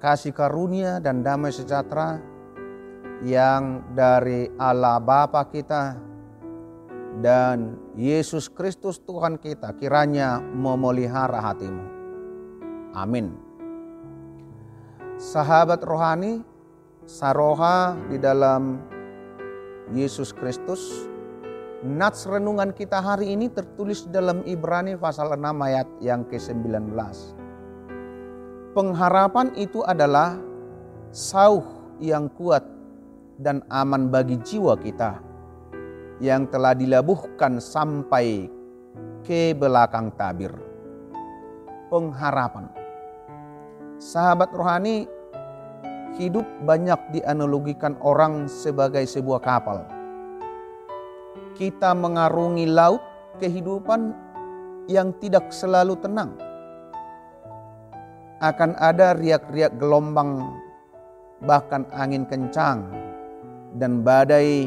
kasih karunia dan damai sejahtera yang dari Allah Bapa kita dan Yesus Kristus Tuhan kita kiranya memelihara hatimu. Amin. Sahabat rohani, saroha di dalam Yesus Kristus, Nats renungan kita hari ini tertulis dalam Ibrani pasal 6 ayat yang ke-19. Pengharapan itu adalah sauh yang kuat dan aman bagi jiwa kita yang telah dilabuhkan sampai ke belakang tabir. Pengharapan. Sahabat rohani, hidup banyak dianalogikan orang sebagai sebuah kapal. Kita mengarungi laut kehidupan yang tidak selalu tenang akan ada riak-riak gelombang, bahkan angin kencang, dan badai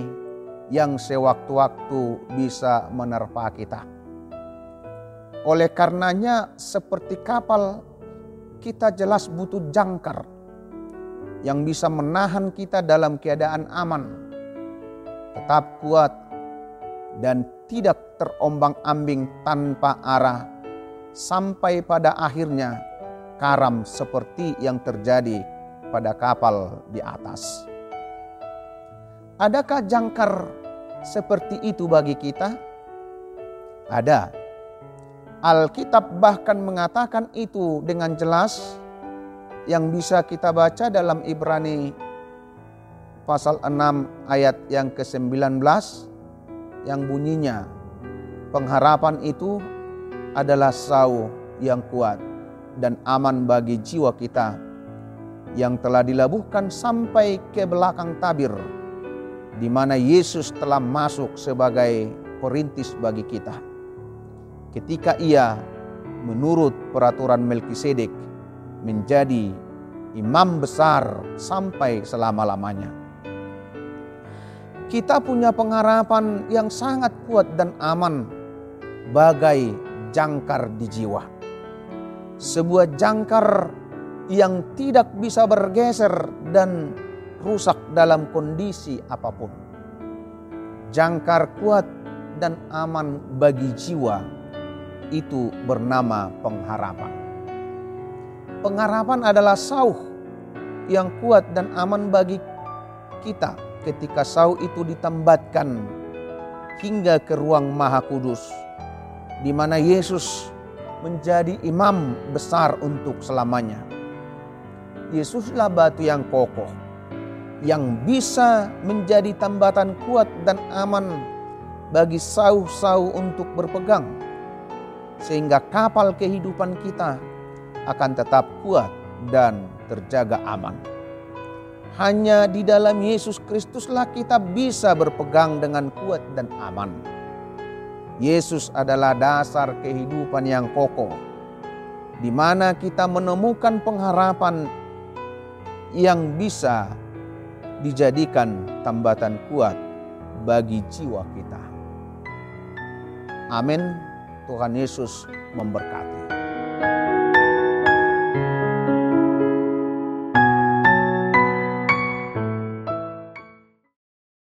yang sewaktu-waktu bisa menerpa kita. Oleh karenanya, seperti kapal, kita jelas butuh jangkar yang bisa menahan kita dalam keadaan aman, tetap kuat, dan tidak terombang-ambing tanpa arah sampai pada akhirnya karam seperti yang terjadi pada kapal di atas. Adakah jangkar seperti itu bagi kita? Ada. Alkitab bahkan mengatakan itu dengan jelas yang bisa kita baca dalam Ibrani pasal 6 ayat yang ke-19 yang bunyinya pengharapan itu adalah sau yang kuat dan aman bagi jiwa kita yang telah dilabuhkan sampai ke belakang tabir di mana Yesus telah masuk sebagai perintis bagi kita. Ketika ia menurut peraturan Melkisedek menjadi imam besar sampai selama-lamanya. Kita punya pengharapan yang sangat kuat dan aman bagai jangkar di jiwa sebuah jangkar yang tidak bisa bergeser dan rusak dalam kondisi apa pun. Jangkar kuat dan aman bagi jiwa itu bernama pengharapan. Pengharapan adalah sauh yang kuat dan aman bagi kita ketika sauh itu ditambatkan hingga ke ruang maha kudus di mana Yesus menjadi imam besar untuk selamanya. Yesuslah batu yang kokoh, yang bisa menjadi tambatan kuat dan aman bagi sauh-sauh untuk berpegang, sehingga kapal kehidupan kita akan tetap kuat dan terjaga aman. Hanya di dalam Yesus Kristuslah kita bisa berpegang dengan kuat dan aman Yesus adalah dasar kehidupan yang kokoh, di mana kita menemukan pengharapan yang bisa dijadikan tambatan kuat bagi jiwa kita. Amin. Tuhan Yesus memberkati.